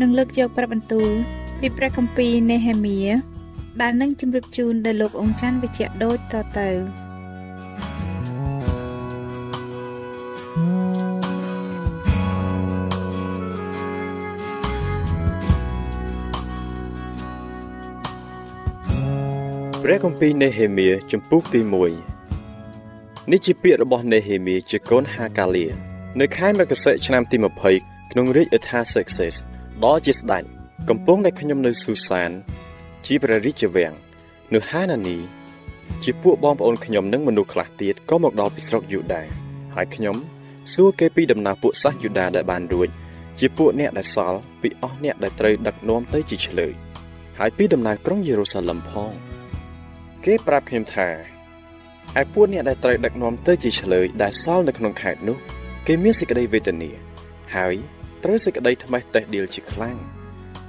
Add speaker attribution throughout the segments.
Speaker 1: នឹងលើកយកព្រះបន្ទូលពីព្រះគម្ពីរនេហេមៀដែលនឹងជម្រាបជូនដល់លោកអង្គច័ន្ទវិជ្ជៈដូចតទៅ
Speaker 2: ព្រះគម្ពីរនេហេមៀជំពូកទី1នេះជាពាក្យរបស់នេហេមៀជាកូនហាកាលៀនៅខែមករាឆ្នាំទី20ក្នុងរាជអេថាសេកសេស ដល់ជាស្ដេចកំពុងតែខ្ញុំនៅស៊ូសាន ជាព្រះរាជវាំងនៅហានានី ជាពួកបងប្អូនខ្ញុំនិងមនុស្សខ្លះទៀតក៏មកដល់ពីស្រុកយូដាហើយខ្ញុំសួរគេពីដំណើរពួកសាសយូដាដែលបានរួចជាពួកអ្នកដែលសល់ពីអស់អ្នកដែលត្រូវដឹកនាំទៅជាឆ្លើយហើយពីដំណើរក្រុងយេរូសាឡឹមផងគេប្រាប់ខ្ញុំថាឯពួកអ្នកដែលត្រូវដឹកនាំទៅជាឆ្លើយដែលសល់នៅក្នុងខេត្តនោះ គេមានសេចក្តីវេទនាហើយ ត្រូវសេចក្តីថ្មេះតេះដៀលជាខ្លាំង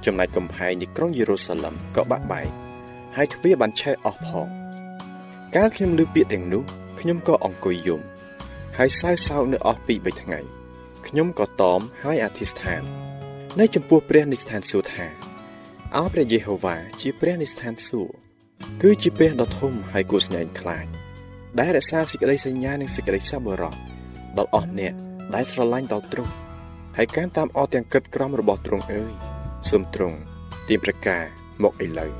Speaker 2: ចំណែកកំផែងនៃក្រុងយេរូសាឡឹមក៏បាក់បែកហើយទ្វារបានឆេះអស់ផងកាលខ្ញុំឮពាក្យទាំងនោះខ្ញុំក៏អង្គុយយំហើយសើសោកនៅអស់ពី3ថ្ងៃខ្ញុំក៏តមហើយអធិស្ឋាន នៅចំពោះព្រះនិស្ថានសួរថាអោព្រះយេហូវ៉ាជាព្រះនិស្ថានសួរគឺជាព្រះដ៏ធំហើយគួរស្ញែងខ្លាចដែលរក្សាសេចក្តីសញ្ញានិងសេចក្តីសប្បុរសដល់អស់អ្នកដែលស្រឡាញ់ដល់ទ្រង់ ហើយការតាមអស់ទាំងកិត្តក្រមរបស់ទ្រង់អើយសូមទ្រង់ទាមប្រការមកឥឡូវ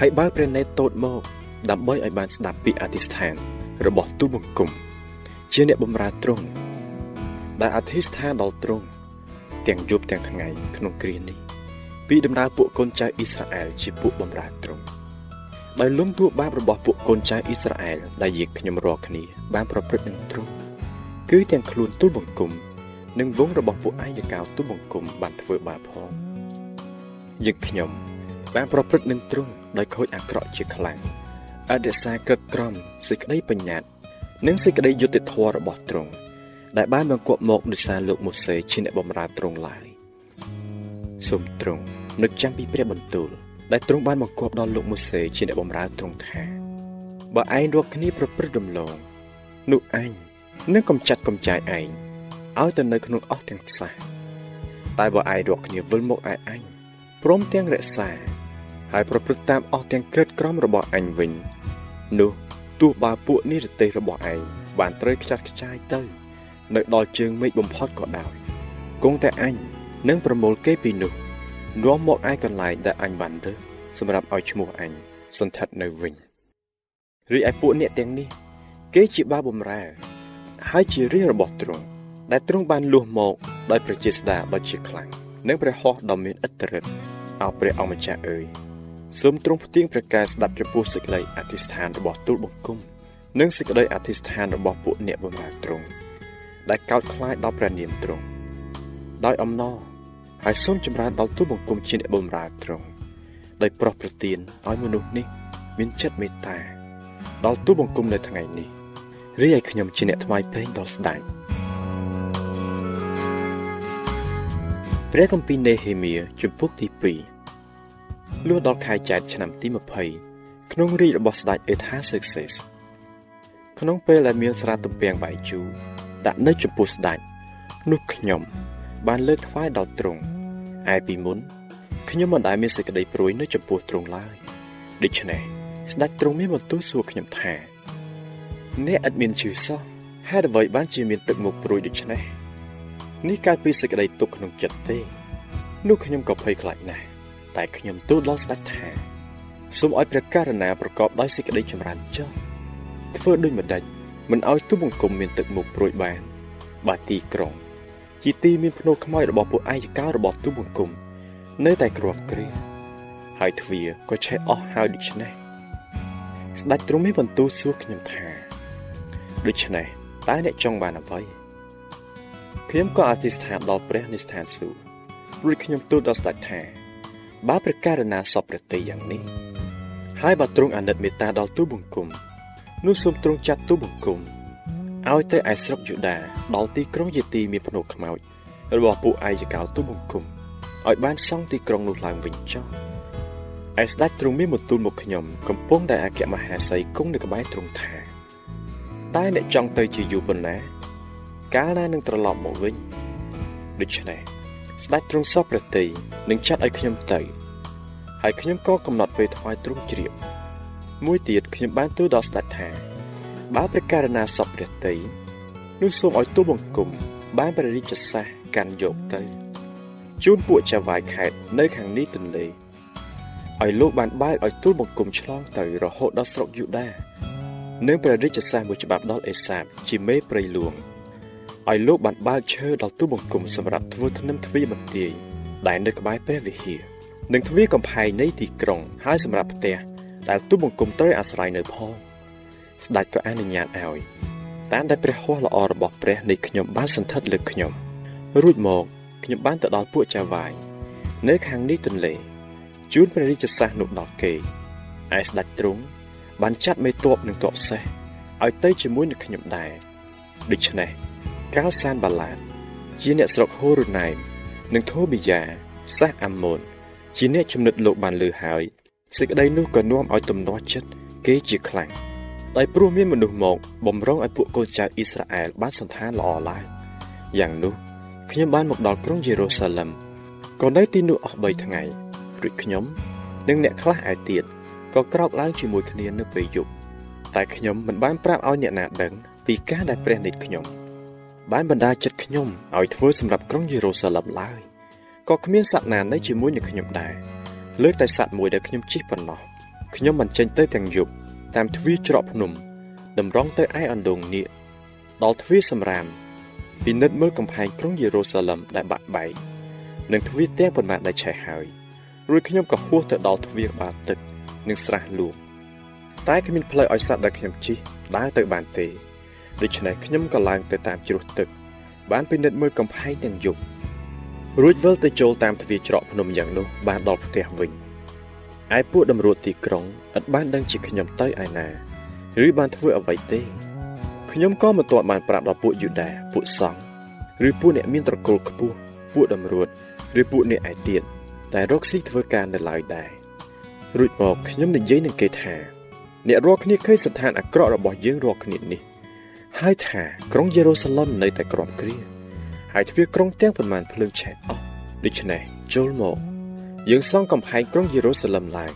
Speaker 2: ហើយបើព្រះនេតតូចមកដើម្បីឲ្យបានស្ដាប់ពីអធិស្ឋាន របស់ទូបង្គំជាអ្នកបម្រើទ្រង់ដែលអធិស្ឋានដល់ទ្រង់ទាំងយប់ទាំងថ្ងៃក្នុងគ្រានេះពីដំណើរពួកកូនចៅអ៊ីស្រាអែលជាពួកបម្រើទ្រង់ដោយលំទួបាបរបស់ពួកកូនចៅអ៊ីស្រាអែលដែលយើងខ្ញុំរាល់គ្នាបានប្រព្រឹត្តនឹងទ្រង់គឺទាំងខ្លួនទូលបង្គំ និងវងរបស់ពួកអាយកោទូលបង្គំបានធ្វើបាបផងយើងខ្ញុំបានប្រព្រឹត្តនឹងទ្រង់ដោយខូចអាក្រក់ជាខ្លាំងអរិសាក្រិតក្រំសេចក្តីបញ្ញត្តិនិងសេចក្តីយុត្តិធម៌របស់ទ្រង់ដែលបានបង្គាប់មកដោយសារលោកម៉ូសេជាអ្នកបម្រើទ្រង់ឡើយសូមទ្រង់នឹកចាំពីព្រះបន្ទូលដែលទ្រង់បានបង្គាប់ដល់លោកម៉ូសេជាអ្នកបម្រើទ្រង់ថាបើឯងរកគ្នាប្រព្រឹត្តរំលងនោះឯងនឹងកំចាត់កំចាយឯង ឲ្យទៅនៅក្នុងអស់ទាំងខ្សែតែបើឯងរកគ្នាវិលមកឯអញព្រមទាំងរក្សាហើយប្រព្រឹត្តតាមអស់ទាំងក្រិតក្រមរបស់អញវិញនោះទោះបើពួកនិរទេសរបស់ឯងបានត្រូវខ្ចាត់ខ្ចាយទៅ នៅដល់ជើងមេឃបំផុតក៏ដោយគង់តែអញនឹងប្រមូលគេពីនោះនាំមកឯកន្លែងដែលអញបានរើសសម្រាប់ឲ្យឈ្មោះអញសន្ធិដ្ឋនៅវិញរីឯពួកអ្នកទាំងនេះ គេជាបាបំរើ ហើយជារាជរបស់ទ្រង់ ដែលទ្រង់បានលួសមកដោយប្រជាស្ដាដ៏ជាខ្លាំងនិងព្រះហស្ថដ៏មានឥទ្ធិឫទ្ធិអោព្រះអង្គម្ចាស់អើយសូមទ្រង់ផ្ទៀងប្រកាសស្ដាប់ចំពោះសេចក្តីអធិស្ឋានរបស់ទូលបង្គំនិងសេចក្តីអធិស្ឋានរបស់ពួកអ្នកបម្រើទ្រង់ដែលកោតខ្លាចដល់ព្រះនាមទ្រង់ដោយអំណរហើយសូមចម្រើនដល់ទូបង្គំជាអ្នកបម្រើទ្រង់ដោយប្រោះប្រទានឲ្យមនុស្សនេះមានចិត្តមេត្តាដល់ទូបង្គំនៅថ្ងៃនេះរីឯខ្ញុំជាអ្នកថ្វាយព្រេងដល់ស្ដេច ព្រះគម្ពីរនេហេមៀជំពូកទី2លុះដល់ខែចែកឆ្នាំទី20ក្នុងរាជរបស់ស្ដេចអេថាសេកសេសក្នុងពេលដែលមានស្រាទំពាំងបាយជូរដាក់នៅចំពោះស្ដេចនោះខ្ញុំ បានលើកថ្វាយដល់ទ្រង់ឯពីមុនខ្ញុំមិនដែលមានសេចក្តីព្រួយនៅចំពោះទ្រង់ឡើយដូច្នេះស្ដេចទ្រង់មានបន្ទូលសួរខ្ញុំថាអ្នកឥតមានជឿសោះហេតុអ្វីបានជាមានទឹកមុខព្រួយដូច្នេះ នេះកើតពីសេចក្តីទុក្ខក្នុងចិត្តទេនោះខ្ញុំក៏ភ័យខ្លាចណាស់តែខ្ញុំទូលដល់ស្ដេចថាសូមឲ្យព្រះករុណាប្រកបដោយសេចក្តីចម្រើនចុះធ្វើដូចម្ដេចមិនឲ្យទូបង្គំមានទឹកមុខព្រួយបាន បាទទីក្រុង ជាទីមានភ្នោខ្មោចរបស់ពួកអាយកោរបស់ទូបង្គំនៅតែគ្រាប់គ្រាហើយទ្វារក៏ឆេះអស់ហើយដូច្នេះស្ដេចទ្រង់មានបន្ទូលសួរខ្ញុំថាដូច្នេះតើអ្នកចង់បានអ្វី ខ្ញុំក៏អធិស្ឋានដល់ព្រះនៃស្ថានសួគ៌រួចខ្ញុំទូលដល់ស្ដេចថាបើព្រះករណាសពព្រះតីយ៉ាងនេះហើយបើទ្រង់អាណិតមេត្តាដល់ទូបង្គំនោះសូមទ្រង់ចាត់ទូបង្គំឲ្យទៅឯស្រុកយូដាដល់ទីក្រុងយេទីមានភ្នូខ្មោចរបស់ពួកអាយកោទូបង្គំឲ្យបានសង់ទីក្រុងនោះឡើងវិញចុះឯស្ដេចទ្រង់មានបន្ទូលមកខ្ញុំកំពុងតែអគ្គមហេសីគង់នៅក្បែរទ្រង់ថាតើអ្នកចង់ទៅជាយូរប៉ុណ្ណា កាលណានឹងត្រឡប់មកវិញដូច្នេះស្ដេចទ្រង់សពព្រះតីនឹងចាត់ឲ្យខ្ញុំទៅហើយខ្ញុំក៏កំណត់ពេលថ្វាយទ្រង់ជ្រាបមួយទៀតខ្ញុំបានទូលដល់ស្ដេចថាបើព្រះករណាសពព្រះតីនោះសូមឲ្យទូលបង្គំបានព្រះរាជសាសកាន់យកទៅជូនពួកចាវាយខេតនៅខាងនេះទន្លេឲ្យលោកបានបើកឲ្យទូលបង្គំឆ្លងទៅរហូតដល់ស្រុកយូដានិងព្រះរាជសាសមួយច្បាប់ដល់អេសាបជាមេព្រៃលួង ឲ្យលោកបានបើកឈើដល់ទូបង្គំសម្រាប់ធ្វើធ្នឹមទ្វារបន្ទាយដែលនៅក្បែរព្រះវិហារនិងទ្វារកំផែងនៃទីក្រុងហើយសម្រាប់ផ្ទះដែលទូបង្គំត្រូវអាស្រ័យនៅផងស្ដេចក៏អនុញ្ញាតឲ្យតាមដែលព្រះហស្ថល្អរបស់ព្រះនៃខ្ញុំបានសន្ធិដ្ឋលើខ្ញុំរួចមកខ្ញុំបានទៅដល់ពួកចាវាយនៅខាងនេះទន្លេជូនព្រះរាជសាសនោះដល់គេឯស្ដេចទ្រង់បានចាត់មេតបនិងតបសេះឲ្យទៅជាមួយនឹងខ្ញុំដែរដូច្នេះ កាលសានបាឡាត ជាអ្នកស្រុកហូរូណៃមនិងថូប៊ីយ៉ាសាសអាម៉ូនជាអ្នកចំណិតលោកបានលើហើយសេចក្តីនោះក៏នាំឲ្យទំនាស់ចិត្តគេជាខ្លាំងដោយព្រោះមានមនុស្សមកបំរុងឲ្យពួកកូនចៅអ៊ីស្រាអែលបានសន្តានល្អឡើងយ៉ាងនោះខ្ញុំបានមកដល់ក្រុងយេរូសាឡឹមក៏នៅទីនោះអស់3ថ្ងៃរួចខ្ញុំ និងអ្នកខ្លះឯទៀតក៏ក្រោកឡើងជាមួយគ្នានៅពេលយប់តែខ្ញុំមិនបានប្រាប់ឲ្យអ្នកណាដឹងពីការដែលព្រះនេតខ្ញុំ បានបណ្ដាចិត្តខ្ញុំឲ្យធ្វើសម្រាប់ក្រុងយេរូសាឡឹមឡើយក៏គ្មានសត្វណានៅជាមួយនឹងខ្ញុំដែរលើកតែសត្វមួយដែលខ្ញុំជិះប៉ុណ្ណោះខ្ញុំបានចេញទៅទាំងយប់តាមទ្វារច្រកភ្នំតម្រង់ទៅឯអណ្ដូងនៀកដល់ទ្វារសម្រាមពិនិត្យមើលកំផែងក្រុងយេរូសាឡឹមដែលបាក់បែកនិងទ្វារទាំងប៉ុន្មានដែលឆេះហើយរួចខ្ញុំក៏ហួសទៅដល់ទ្វារបាល់ទឹកនិងស្រះលូកតែគ្មានផ្លូវឲ្យសត្វដែលខ្ញុំជិះដើរទៅបានទេ ដូច្នេះខ្ញុំក៏ឡើងទៅតាមជ្រោះទឹក បានពិនិត្យមើលកំផែងទាំងយប់រួចវិលទៅចូលតាមទ្វារច្រកភ្នំយ៉ាងនោះបានដល់ផ្ទះវិញឯពួកតម្រួតទីក្រុងឥតបានដឹងជាខ្ញុំទៅឯណាឬបានធ្វើអ្វីទេខ្ញុំក៏មិនទាន់បានប្រាប់ដល់ពួកយូដាពួកសង្ឃឬពួកអ្នកមានត្រកូលខ្ពស់ពួកតម្រួតឬពួកអ្នកឯទៀតតែរកស៊ីធ្វើការនៅឡើយដែររួចមកខ្ញុំនិយាយនឹងគេថា អ្នករាល់គ្នាឃើញស្ថានអាក្រក់របស់យើងរាល់គ្នានេះ ហើយថាក្រុងយេរូសាឡឹមនៅតែក្រំគ្រាហើយទ្វារក្រុងទាំងប៉ុន្មានភ្លើងឆេះអស់ដូច្នេះចូលមកយើងសង់កំផែងក្រុងយេរូសាឡឹមឡើង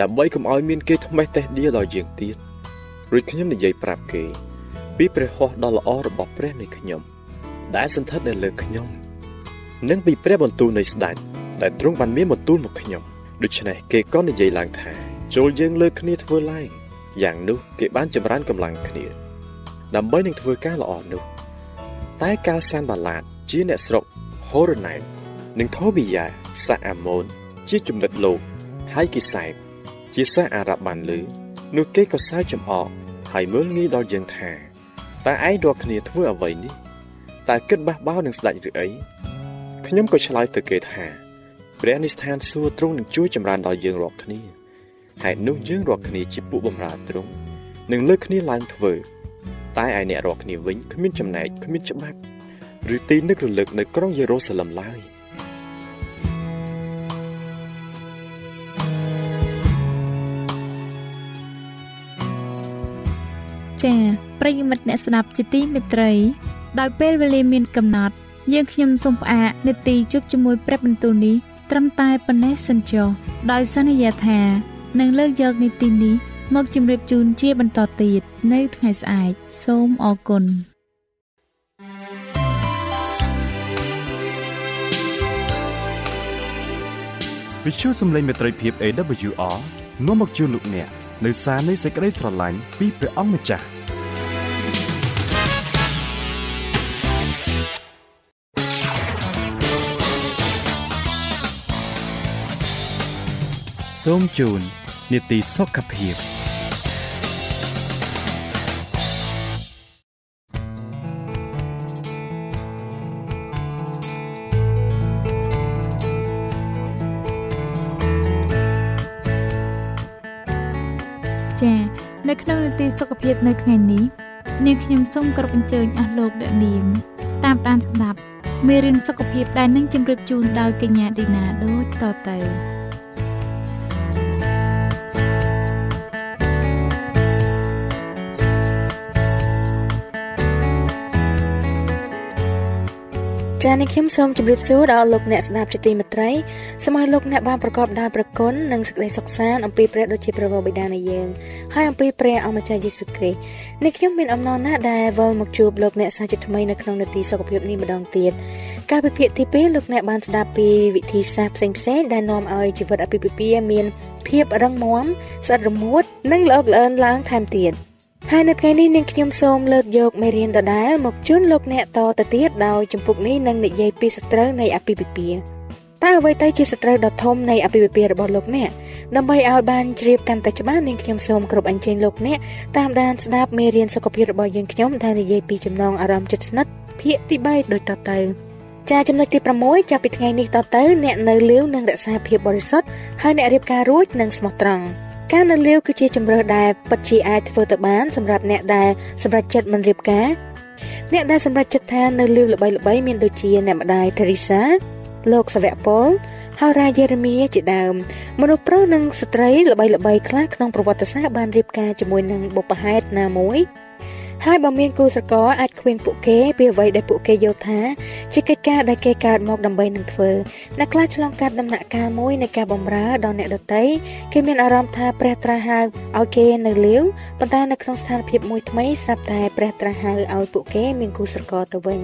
Speaker 2: ដើម្បីកុំឲ្យមានគេថ្មេះតេះដៀដល់យើងទៀតរួចខ្ញុំនិយាយប្រាប់គេ ពីព្រះហស្ថដ៏ល្អរបស់ព្រះនៃខ្ញុំដែលសន្ធិដ្ឋនៅលើខ្ញុំនិងពីព្រះបន្ទូលនៃស្ដេចដែលទ្រង់បានមានបន្ទូលមកខ្ញុំដូច្នេះគេក៏និយាយឡើងថា ចូលយើងលើកគ្នាធ្វើឡើងយ៉ាងនោះគេបានចម្រើនកម្លាំងគ្នា ដើម្បីនឹងធ្វើការល្អនោះតែកាលសានបាឡាតជាអ្នកស្រុកហូរណៃនិងថូប៊ីយ៉ាសាអាម៉ូនជាចំណិតលោកហើយគីសែបជាសាអារ៉ាប់បានលឺនោះគេក៏សើចចំអកហើយមើលងាយដល់យើងថាតើឯងរកគ្នាធ្វើអ្វីនេះតើគិតបះបោនឹងស្ដេចឬអីខ្ញុំក៏ឆ្លើយទៅគេថាព្រះនិស្ថានសួរទ្រង់នឹងជួយចម្រើនដល់យើងរាល់គ្នាហើយនោះយើងរាល់គ្នាជាពួកបម្រើទ្រង់នឹងលើកគ្នាឡើងធ្វើ តែឯអ្នករាល់គ្នាវិញគ្មានចំណែកគ្មានច្បាប់ឬទីនឹករលឹកនៅក្រុងយេរូសាឡឹមឡើយ
Speaker 1: ចា៎ប្រិយមិត្តអ្នកស្ដាប់ជាទីមេត្រី ដោយពេលវេលាមានកំណត់ យើងខ្ញុំសូមផ្អាកនាទីជប់ជាមួយព្រះបន្ទូលនេះត្រឹមតែប៉ុណ្ណេះសិនចុះដោយសន្យាថានឹងលើកយកនាទីនេះ មកជម្រាបជូនជាបន្តទៀតនៅថ្ងៃស្អែកសូមអរគុណ
Speaker 3: វិទ្យុសំឡេងមេត្រីភាព AWR នាំមកជូនលោកអ្នកនៅសារនៃសេចក្តីស្រឡាញ់ពីព្រះអង្គម្ចាស់សូមជូននីតិសុខភាព
Speaker 1: ភាពនៅថ្ងៃនេះនាងខ្ញុំសូមគោរពអញ្ជើញអស់លោកអ្នកនាងតាមដានស្ដាប់មេរៀនសុខភាពដែលនឹងជម្រាបជូនដោយកញ្ញាឌីណាដូចតទៅ
Speaker 4: ចា៎នេះខ្ញុំសូមជម្រាបសួរដល់លោកអ្នកស្ដាប់ជាទីមេត្រីសូមឲ្យលោកអ្នកបានប្រកបដោយព្រះគុណនិងសេចក្តីសុខសាន្តអំពីព្រះដូចជាព្រះបិតានៃយើងហើយអំពីព្រះអម្ចាស់យេស៊ូវគ្រីស្ទនេះខ្ញុំមានអំណរណាស់ដែលវិលមកជួបលោកអ្នកសាជាថ្មីនៅក្នុងនាទីសុខភាពនេះម្ដងទៀតកាលពីភាគទី2លោកអ្នកបានស្ដាប់ពីវិធីសាស្ត្រផ្សេងៗដែលនាំឲ្យជីវិតអាពាហ៍ពិពាហ៍មានភាពរឹងមាំស្អិតរមួតនិងល្អល្អើនឡើងថែមទៀត។ ហើយនៅថ្ងៃនេះនាងខ្ញុំសូមលើកយកមេរៀនដដែលមកជូនលោកអ្នកតទៅទៀតដោយចម្ពុកនេះនឹងនិយាយពីសត្រូវនៃអភិភិពាតើអ្វីទៅជាសត្រូវដ៏ធំនៃអភិភិពារបស់លោកអ្នកដើម្បីឲ្យបានជ្រាបកាន់តែច្បាស់នាងខ្ញុំសូមគោរពអញ្ជើញលោកអ្នកតាមដានស្ដាប់មេរៀនសុខភាពរបស់យើងខ្ញុំដែលនិយាយពីចំណងអារម្មណ៍ចិត្តស្និទ្ធភាគទី3ដូចតទៅចាចំណុចទី6ចាប់ពីថ្ងៃនេះតទៅអ្នកនៅលាវនឹងរក្សាភាពបរិសុទ្ធហើយអ្នករៀបការរួចនឹងស្មោះត្រង់ ការនៅលាវគឺជាជំរើសដែលពិតជាអាចធ្វើទៅបានសម្រាប់អ្នកដែលសម្រេចចិត្តមិនរៀបការអ្នកដែលសម្រេចចិត្តថានៅលាវល្បីៗមានដូចជាអ្នកម្ដាយថេរីសាលោកសាវៈប៉ុលហើយរាយេរេមៀជាដើមមនុស្សប្រុសនិងស្ត្រីល្បីៗខ្លះក្នុងប្រវត្តិសាស្ត្របានរៀបការជាមួយនឹងបុព្វហេតុណាមួយ ហើយបើមានគូស្រករអាចខ្វៀងពួកគេពីអ្វីដែលពួកគេយល់ថាជាកិច្ចការដែលគេកើតមកដើម្បីនឹងធ្វើអ្នកខ្លះឆ្លងកាត់ដំណាក់កាលមួយនៃការបម្រើដល់អ្នកដទៃគេមានអារម្មណ៍ថាព្រះត្រាស់ហៅឲ្យគេនៅលាវប៉ុន្តែនៅក្នុងស្ថានភាពមួយថ្មីស្រាប់តែព្រះត្រាស់ហៅឲ្យពួកគេមានគូស្រករទៅវិញ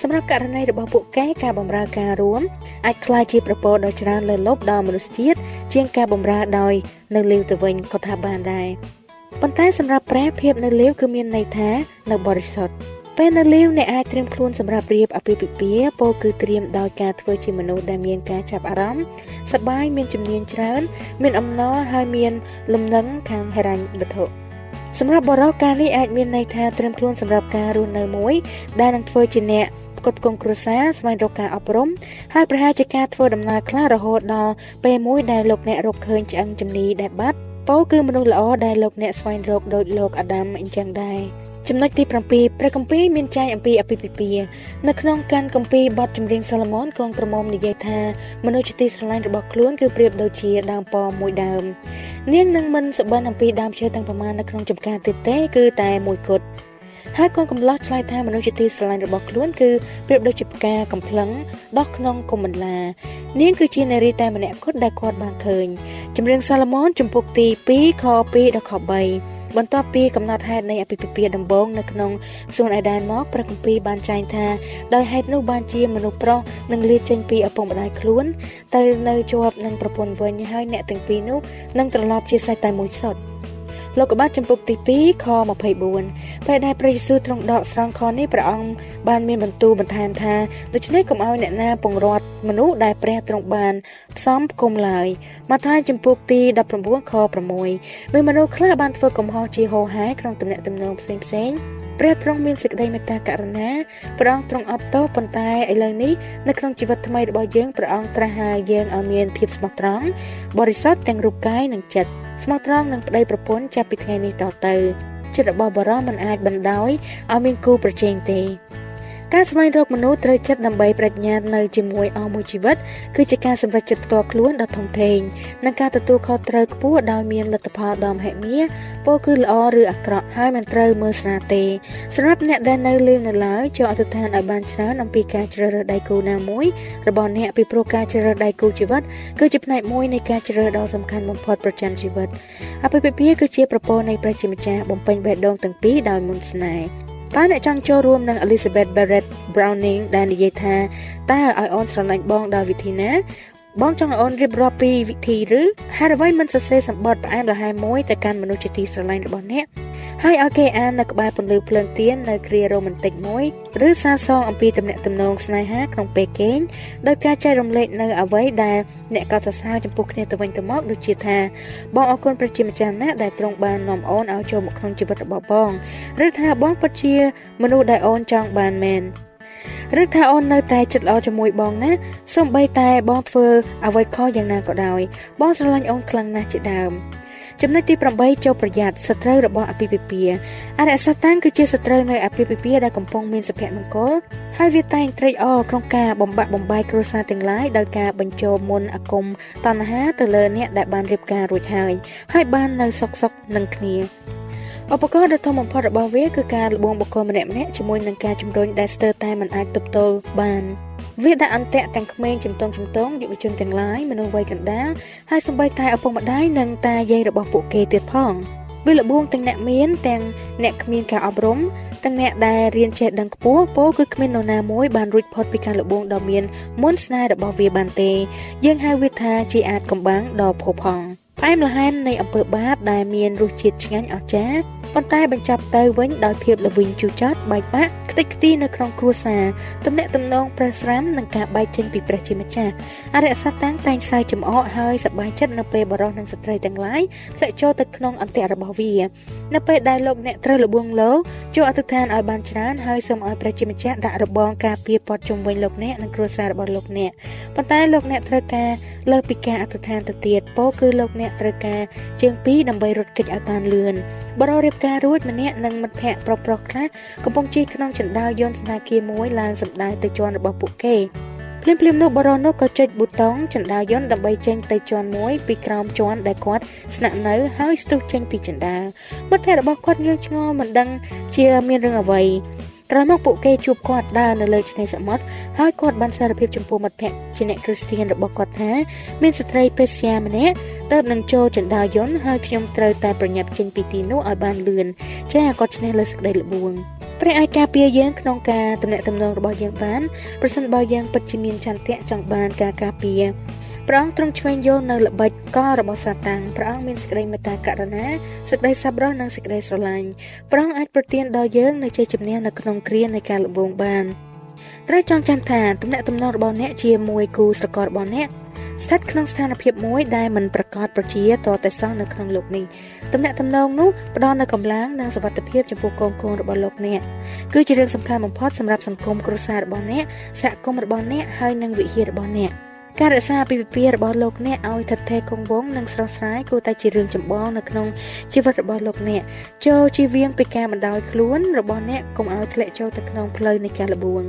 Speaker 4: សម្រាប់ករណីរបស់ពួកគេការបម្រើការរួមអាចក្លាយជាប្រពោដ៏ច្រើនលើលប់ដល់មនុស្សជាតិជាងការបម្រើដោយនៅលាវទៅវិញក៏ថាបានដែរ ប៉ុន្តែសម្រាប់ព្រះភាពនៅលាវគឺមានន័យថានៅបរិសុទ្ធពេលនៅលាវអ្នកអាចត្រៀមខ្លួនសម្រាប់រៀបអាពាហ៍ពិពាហ៍ពោលគឺត្រៀមដោយការធ្វើជាមនុស្សដែលមានការចាប់អារម្មណ៍សប្បាយមានជំនាញច្រើន មានអំណរហើយមាន លំនឹងខាងហិរញ្ញវត្ថុសម្រាប់បរិសុទ្ធការនេះអាចមានន័យថាត្រៀមខ្លួនសម្រាប់ការរស់នៅមួយ ដែលនឹងធ្វើជាអ្នកគ្រប់គ្រងគ្រួសារស្វែងរកការអប់រំហើយប្រហែលជាការធ្វើដំណើរខ្លះរហូតដល់ពេលមួយដែលលោកអ្នករកឃើញឆ្អឹងជំនីដែលបាត់ ពោគឺមនុស្សល្អដែលលោកអ្នកស្វែងរកដោយលោកអាដាមអញ្ចឹងដែរចំណុចទី7ព្រះគម្ពីរមានចែងអំពីអភិភិពានៅក្នុងកានគម្ពីរបទចម្រៀងសាឡូមោនកងក្រមុំនិយាយថាមនុស្សជាទីស្រឡាញ់របស់ខ្លួនគឺប្រៀបដូចជាដើមប៉មួយដើម នាងនឹងមិនសបិនអំពីដើមឈើទាំងប្រមាណនៅក្នុងចំការទៀតទេគឺតែមួយគត់ ហើយកូនកំឡោះឆ្លើយថាមនុស្សជាទីស្រឡាញ់របស់ខ្លួនគឺប្រៀបដូចជាផ្កាកំភ្លឹងដោះក្នុងគុំបន្លានាងគឺជានារីតែម្នាក់គត់ដែលគាត់បានឃើញចម្រៀងសាឡូមោនចំពុកទី2ខ2ដល់ខ3បន្ទាប់ពីកំណត់ហេតុនៃអភិភិពាដំបូងនៅក្នុងសួនអេដែនមកព្រះគម្ពីរបានចែងថាដោយហេតុនោះបានជាមនុស្សប្រុសនឹងលាចេញពីឪពុកម្ដាយខ្លួនទៅនៅជាប់នឹងប្រពន្ធវិញហើយអ្នកទាំងពីរនោះនឹងត្រឡប់ជាសាច់តែមួយសុទ្ធ លោកកបាត់ចំពុកទី2ខ24ពេលដែលព្រះយេស៊ូវទ្រង់ដកស្រង់ខនេះព្រះអង្គបានមានបន្ទូលបន្ថែមថាដូច្នេះកុំឲ្យអ្នកណាពង្រត់មនុស្សដែលព្រះទ្រង់បានផ្សំផ្គុំឡើយម៉ាថាយចំពុកទី19ខ6មានមនុស្សខ្លះបានធ្វើកំហុសជាហោហែក្នុងទំនាក់ទំនងផ្សេងផ្សេង ព្រះទ្រង់មានសេចក្តីមេត្តាករុណាព្រះអង្គទ្រង់អត់ទោសប៉ុន្តែឥឡូវនេះនៅក្នុងជីវិតថ្មីរបស់យើងព្រះអង្គត្រាស់ហៅយើងឲ្យមានភាពស្មោះត្រង់បរិសុទ្ធទាំងរូបកាយនិងចិត្តស្មោះត្រង់នឹងប្តីប្រពន្ធចាប់ពីថ្ងៃនេះតទៅចិត្តរបស់បរិសុទ្ធមិនអាចបណ្ដោយឲ្យមានគូប្រជែងទេ ការស្វែងរកមនុស្សត្រូវចិត្តដើម្បីប្រាជ្ញានៅជាមួយអស់មួយជីវិតគឺជាការសម្រេចចិត្តផ្ទាល់ខ្លួនដ៏ធំធេងនិងការទទួលខុសត្រូវខ្ពស់ដោយមានលទ្ធផលដ៏មហិមាពោលគឺល្អឬអាក្រក់ហើយមិនត្រូវមើលស្រាលទេសម្រាប់អ្នកដែលនៅលេងនៅឡើយចូលអធិដ្ឋានឲ្យបានច្រើនអំពីការជ្រើសរើសដៃគូណាមួយរបស់អ្នកពីព្រោះការជ្រើសរើសដៃគូជីវិតគឺជាផ្នែកមួយនៃការជ្រើសរើសដ៏សំខាន់បំផុតប្រចាំជីវិតអភិភិភាគឺជាប្រព័ន្ធនៃប្រជាម្ចាស់បំពេញបេះដូងទាំងពីរដោយមុនស្នេហ៍ តើអ្នកចង់ចូលរួមនឹង Elizabeth Barrett Browning ដែលនិយាយថាតើឲ្យអូនស្រឡាញ់បងដោយវិធីណា បងចង់ឲ្យអូនរៀបរាប់ពីវិធីឬហេតុអ្វីមិនសរសេរសម្បត្តិផ្អែមល្ហែមមួយទៅកាន់មនុស្សជាទីស្រឡាញ់របស់អ្នក ហើយឲ្យគេអាននៅក្បែរពន្លឺភ្លើងទៀននៅគ្រារ៉ូម៉ាន់ទិកមួយឬសារសងអំពីទំនាក់ទំនងស្នេហាក្នុងពេលគេងដោយការចែករំលែកនៅអ្វីដែលអ្នកកត់សរសើរចំពោះគ្នាទៅវិញទៅមកដូចជាថាបងអរគុណព្រះជាម្ចាស់ណាស់ដែលទ្រង់បាននាំអូនឲ្យចូលមកក្នុងជីវិតរបស់បងឬថាបងពិតជាមនុស្សដែលអូនចង់បានមែនឬថាអូននៅតែចិត្តល្អជាមួយបងណាសូម្បីតែបងធ្វើអ្វីខុសយ៉ាងណាក៏ដោយបងស្រឡាញ់អូនខ្លាំងណាស់ជាដើម ចំណុចទី8ចូលប្រយ័ត្នសត្រូវរបស់អភិភិពាអរិយសតាំងគឺជាសត្រូវនៃអភិភិពាដែលកំពុងមានសុភមង្គលហើយវាតែងត្រេកអរក្នុងការបំបាក់បំបាយគ្រួសារទាំងឡាយដោយការបញ្ចូលមុនអាគមតណ្ហាទៅលើអ្នកដែលបានរៀបការរួចហើយហើយបាននៅសុកសុកនឹងគ្នាឧបករណ៍ដ៏ធំបំផុតរបស់វាគឺការលបងបុគ្គលម្នាក់ម្នាក់ជាមួយនឹងការជំរុញដែលស្ទើរតែមិនអាចទប់ទល់បាន វាដាក់អន្ទាក់ទាំងក្មេងជំទង់ជំទង់យុវជនទាំងឡាយមនុស្សវ័យកណ្ដាលហើយសម្បីតែឪពុកម្ដាយនិងតាយាយរបស់ពួកគេទៀតផងវាលបងទាំងអ្នកមានទាំងអ្នកគ្មានការអប់រំទាំងអ្នកដែលរៀនចេះដឹងខ្ពស់ពោលគឺគ្មាននរណាមួយបានរួចផុតពីការលបងដ៏មានមុនស្នេហ៍របស់វាបានទេ យើងហៅវាថាជាអាចកំបាំងដ៏ផូរផង់ផ្អែមល្ហែមនៃអំពើបាបដែលមានរសជាតិឆ្ងាញ់អស្ចារ្យ ប៉ុន្តែបញ្ចប់ទៅវិញដោយភាពល្វីងជូរចត់បែកបាក់ខ្ទេចខ្ទីនៅក្នុងគ្រួសារទំនាក់ទំនងប្រស្រាំនិងការបែកចេញពីព្រះជាម្ចាស់អរិយសត្វតាំងតែងសើចំអកហើយសប្បាយចិត្តនៅពេលបរិសនិងស្ត្រីទាំងឡាយធ្លាក់ចូលទៅក្នុងអន្ទាក់របស់វានៅពេលដែលលោកអ្នកត្រូវលបងលោកចូលអធិដ្ឋានឲ្យបានច្រើនហើយសូមឲ្យព្រះជាម្ចាស់ដាក់របងការពារព័ទ្ធជុំវិញលោកអ្នកនិងគ្រួសាររបស់លោកអ្នកប៉ុន្តែលោកអ្នកត្រូវការលើពីការអធិដ្ឋានទៅទៀតពោលគឺលោកអ្នកត្រូវការជើងពីរដើម្បីរត់គេចឲ្យបានលឿន បរិរៀបការរួចម្នាក់និងមិត្តភ័ក្តិប្រុសប្រុសខ្លះកំពុងជិះក្នុងចណ្ដាលយន្តស្នាគារមួយឡើងសម្ដៅទៅជាន់របស់ពួកគេភ្លាមភ្លាមនោះបរិនោះក៏ចុចប៊ូតុងចណ្ដាលយន្តដើម្បីចេញទៅជាន់មួយពីក្រោមជាន់ដែលគាត់ស្នាក់នៅហើយស្ទុះចេញពីចណ្ដាលមិត្តភ័ក្តិរបស់គាត់ងឿងឆ្ងល់មិនដឹងជាមានរឿងអ្វី ក្រោយមកពួកគេជួបគាត់ដើរនៅលើឆ្នេរសមុទ្រហើយគាត់បានសារភាពចំពោះមិត្តភ័ក្តិជាអ្នកគ្រីស្ទានរបស់គាត់ថាមានស្ត្រីពេស្យាម្នាក់ទៅនឹងចូលចណ្ដាលយន្តហើយខ្ញុំត្រូវតែប្រញាប់ចេញពីទីនោះឲ្យបានលឿនចាគាត់ឈ្នះលើសេចក្តីល្បួងព្រះអាចការពារយើងក្នុងការតំណែងតំណងរបស់យើងបានប្រសិនបើយើងពិតជាមានចន្ទៈចង់បានការការពារ ព្រះអង្គទ្រង់ឆ្វេងយល់នៅល្បិចកលរបស់សាតាំងព្រះអង្គមានសេចក្តីមេត្តាករុណាសេចក្តីសប្បុរសនិងសេចក្តីស្រឡាញ់ព្រះអង្គអាចប្រទានដល់យើងនូវជ័យជំនះនៅក្នុងគ្រានៃការលបងបានត្រូវចងចាំថាទំនាក់ទំនងរបស់អ្នកជាមួយគូស្រកររបស់អ្នកស្ថិតក្នុងស្ថានភាពមួយដែលមិនប្រកបប្រជាតតែសោះនៅក្នុងលោកនេះទំនាក់ទំនងនោះផ្ដល់នូវកម្លាំងនិងសុវត្ថិភាពចំពោះកូនកូនរបស់លោកអ្នកគឺជារឿងសំខាន់បំផុតសម្រាប់សង្គមគ្រួសាររបស់អ្នកសហគមន៍របស់អ្នកហើយនិងវិហាររបស់អ្នក។ ការរក្សាពីវិពារបស់លោកអ្នកឲ្យថិតថេរគង់វង្សនិងស្រស់ស្រាយគួរតែជារឿងចម្បងនៅក្នុងជីវិតរបស់លោកអ្នកចូលជៀសវាងពីការបណ្ដោយខ្លួនរបស់អ្នកកុំឲ្យធ្លាក់ចូលទៅក្នុងផ្លូវនៃការលបួង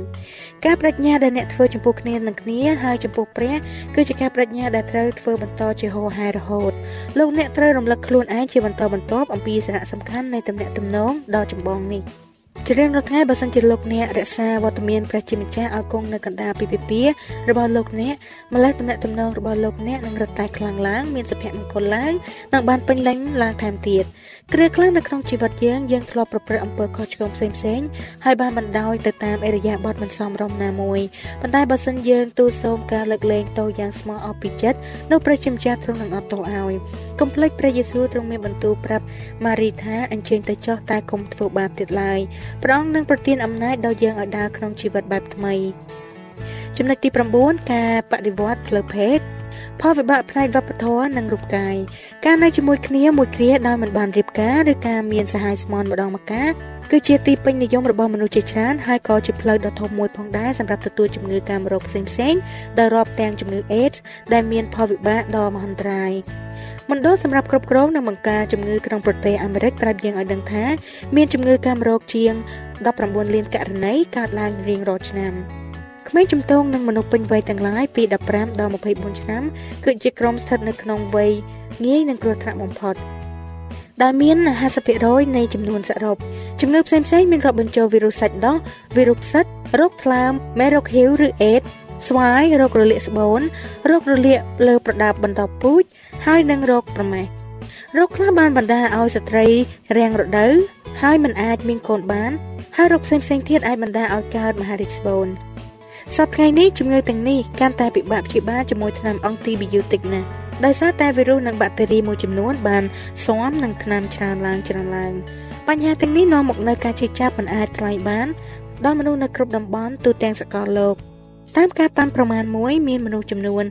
Speaker 4: ការបដិញ្ញាដែលអ្នកធ្វើចំពោះគ្នានឹងគ្នាហើយចំពោះព្រះគឺជាការបដិញ្ញាដែលត្រូវធ្វើបន្តជាហោហែរហូតលោកអ្នកត្រូវរំលឹកខ្លួនឯងជាបន្តបន្ទាប់អំពីសារៈសំខាន់នៃទំនាក់ទំនងដ៏ចម្បងនេះ។ ជារៀងរាល់ថ្ងៃបើសិនជាលោកអ្នករក្សាវត្តមានព្រះជាម្ចាស់ឲ្យគង់នៅកណ្ដាលពីពិពារបស់លោកអ្នកម្លេះទំនាក់ទំនងរបស់លោកអ្នកនឹងរត់តែខ្លាំងឡើងមានសុភមង្គលឡើងនិងបានពេញលេញឡើងថែមទៀតគ្រាខ្លះនៅក្នុងជីវិតយើងយើងធ្លាប់ប្រព្រឹត្តអំពើខុសឆ្គងផ្សេងផ្សេងហើយបានបណ្ដោយទៅតាមអរិយាប័ត្រមិនសមរម្យណាមួយប៉ុន្តែបើសិនយើងទូលសូមការលើកលែងទោសយ៉ាងស្មោះអស់ពីចិត្តនោះព្រះជាម្ចាស់ទ្រង់នឹងអត់ទោសឲ្យកុំភ្លេចព្រះយេស៊ូវទ្រង់មានបន្ទូលប្រាប់ម៉ារីថាអញ្ជើញទៅចុះតែកុំធ្វើបាបទៀតឡើយព្រះអង្គនឹងប្រទានអំណាចដល់យើងឲ្យដើរក្នុងជីវិតបែបថ្មីចំណុចទី9ការបដិវត្តផ្លូវភេទផលវិបាកផ្នែកវប្បធម៌និងរូបកាយការនៅជាមួយគ្នាមួយគ្រាដោយមិនបានរៀបការឬការមានសហាយស្មន់ម្ដងម្កាលគឺជាទីពេញនិយមរបស់មនុស្សជាច្រើនហើយក៏ជាផ្លូវដ៏ធំមួយផងដែរសម្រាប់ទទួលជំងឺកាមរោគផ្សេងៗដែលរាប់ទាំងជំងឺ AIDS ដែលមានផលវិបាកដ៏មហន្តរាយ មណ្ឌលសម្រាប់គ្រប់គ្រងនិងបង្ការជំងឺក្នុងប្រទេសអាមេរិកប្រាប់យើងឲ្យដឹងថា មានជំងឺកាមរោគជាង19លានករណីកើតឡើងរៀងរាល់ឆ្នាំក្មេងជំទង់និងមនុស្សពេញវ័យទាំងឡាយពី15ដល់24ឆ្នាំគឺជាក្រុមស្ថិតនៅក្នុងវ័យងាយនឹងគ្រោះថ្នាក់បំផុតដែលមាន50%នៃចំនួនសរុបជំងឺផ្សេងៗមានរាប់បញ្ចូលវីរុសសាច់ដុះវីរុសផ្សិតរោគថ្លើមមេរោគហ៊ីវឬអេដស្វាយរោគរលាកស្បូនរោគរលាកលើប្រដាប់បន្តពូជ ហើយនិងរោគប្រមេះរោគខ្លះបានបណ្ដាលឲ្យស្ត្រីរាំងរដូវហើយមិនអាចមានកូនបាន ហើយរោគផ្សេងៗទៀតអាចបណ្ដាលឲ្យកើតមហារីកស្បូនសប្តាហ៍នេះជំងឺទាំងនេះកាន់តែពិបាកព្យាបាលជាមួយថ្នាំអង់ទីប៊ីយូទិកណាស់ដោយសារតែវីរុសនិងបាក់តេរីមួយចំនួនបានស៊ាំនឹងថ្នាំច្រើនឡើងច្រើនឡើងបញ្ហាទាំងនេះនាំមកនូវការជឿចាប់មិនអាចថ្លែងបានដល់មនុស្សនៅគ្រប់តំបន់ទូទាំងសកលលោក តាមការប៉ាន់ប្រមាណមួយមានមនុស្សចំនួន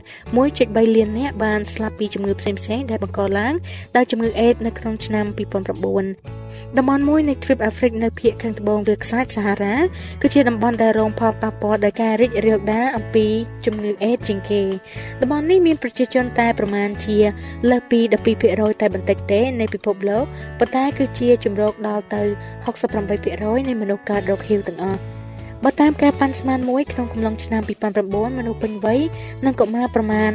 Speaker 4: 1.3លាននាក់បានស្លាប់ពីជំងឺផ្សេងៗដែលបង្កឡើងដោយជំងឺអេដនៅក្នុងឆ្នាំ2009តំបន់មួយនៃទ្វីបអាហ្វ្រិកនៅភាគខាងត្បូងវាលខ្សាច់សាហារ៉ាគឺជាតំបន់ដែលរងផលប៉ះពាល់ដោយការរីករាលដាលអំពីជំងឺអេដជាងគេតំបន់នេះមានប្រជាជនតែប្រមាណជាលើសពី12%តែបន្តិចទេនៃពិភពលោកប៉ុន្តែគឺជាជំរកដល់ទៅ68%នៃមនុស្សកើតរោគ HIV ទាំងអស់ បើតាមការប៉ាន់ស្មានមួយក្នុងកំឡុងឆ្នាំ2009មនុស្សពេញវ័យនិងកុមារប្រមាណ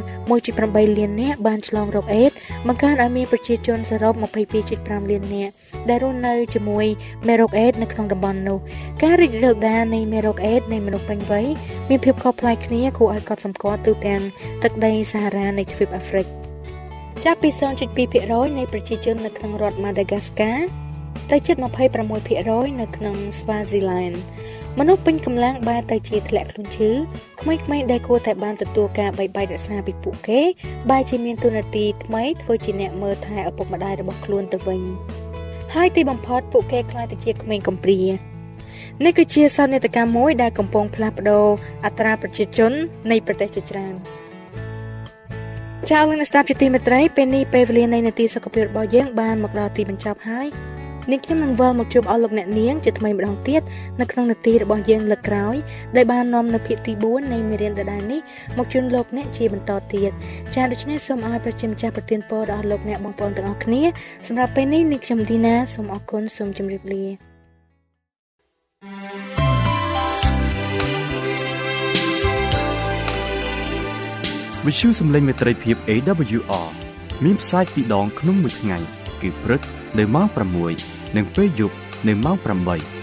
Speaker 4: 1.8លាននាក់បានឆ្លងរោគអេដបង្កើនឲ្យមានប្រជាជនសរុប22.5លាននាក់ដែលរស់នៅជាមួយមេរោគអេដនៅក្នុងតំបន់នោះការរីករាលដាលនៃមេរោគអេដនៃមនុស្សពេញវ័យមានភាពខុសប្លែកគ្នាគួរឲ្យកត់សម្គាល់ទូទាំងទឹកដីសាហារ៉ានៃទ្វីបអាហ្វ្រិកចាប់ពី0.2%នៃប្រជាជននៅក្នុងរដ្ឋ Madagascar ទៅជិត26%នៅក្នុង Swaziland មនុស្សពេញកម្លាំងបែរទៅជាធ្លាក់ខ្លួនឈឺក្មេងៗដែលគួរតែបានទទួលការបីបាច់រក្សាពីពួកគេបែរជាមានទូនាទីថ្មីធ្វើជាអ្នកមើលថែឪពុកម្ដាយរបស់ខ្លួនទៅវិញហើយទីបំផុតពួកគេខ្លាចទៅជាក្មេងកំព្រានេះគឺជាសោកនាដកម្មមួយដែលកំពុងផ្លាស់ប្ដូរអត្រាប្រជាជន នៃប្រទេសជាច្រើនចា៎លោកអ្នកស្ដាប់ជាទីមេត្រីពេលនេះពេលវេលានៃនាទីសុខភាពរបស់យើងបានមកដល់ទីបញ្ចប់ហើយ នាងខ្ញុំនឹងវិលមកជួបអស់លោកអ្នកនាងជាថ្មីម្ដងទៀតនៅក្នុងនាទីរបស់យើងលើកក្រោយដែលបាននាំនៅភាគទី4នៃមេរៀនដដែលនេះមកជូនលោកអ្នកជាបន្តទៀតចា៎ដូច្នេះសូមឲ្យប្រជាម្ចាស់ប្រទានពរដល់លោកអ្នកបងប្អូនទាំងអស់គ្នាសម្រាប់ពេលនេះនាងខ្ញុំទីណាសូមអរគុណសូមជម្រាបលា
Speaker 3: វិទ្យុសំឡេងមេត្រីភាព AWR មានផ្សាយពីរដងក្នុងមួយថ្ងៃគឺព្រឹកនៅម៉ោង6 និងពេលយប់នៅម៉ោង8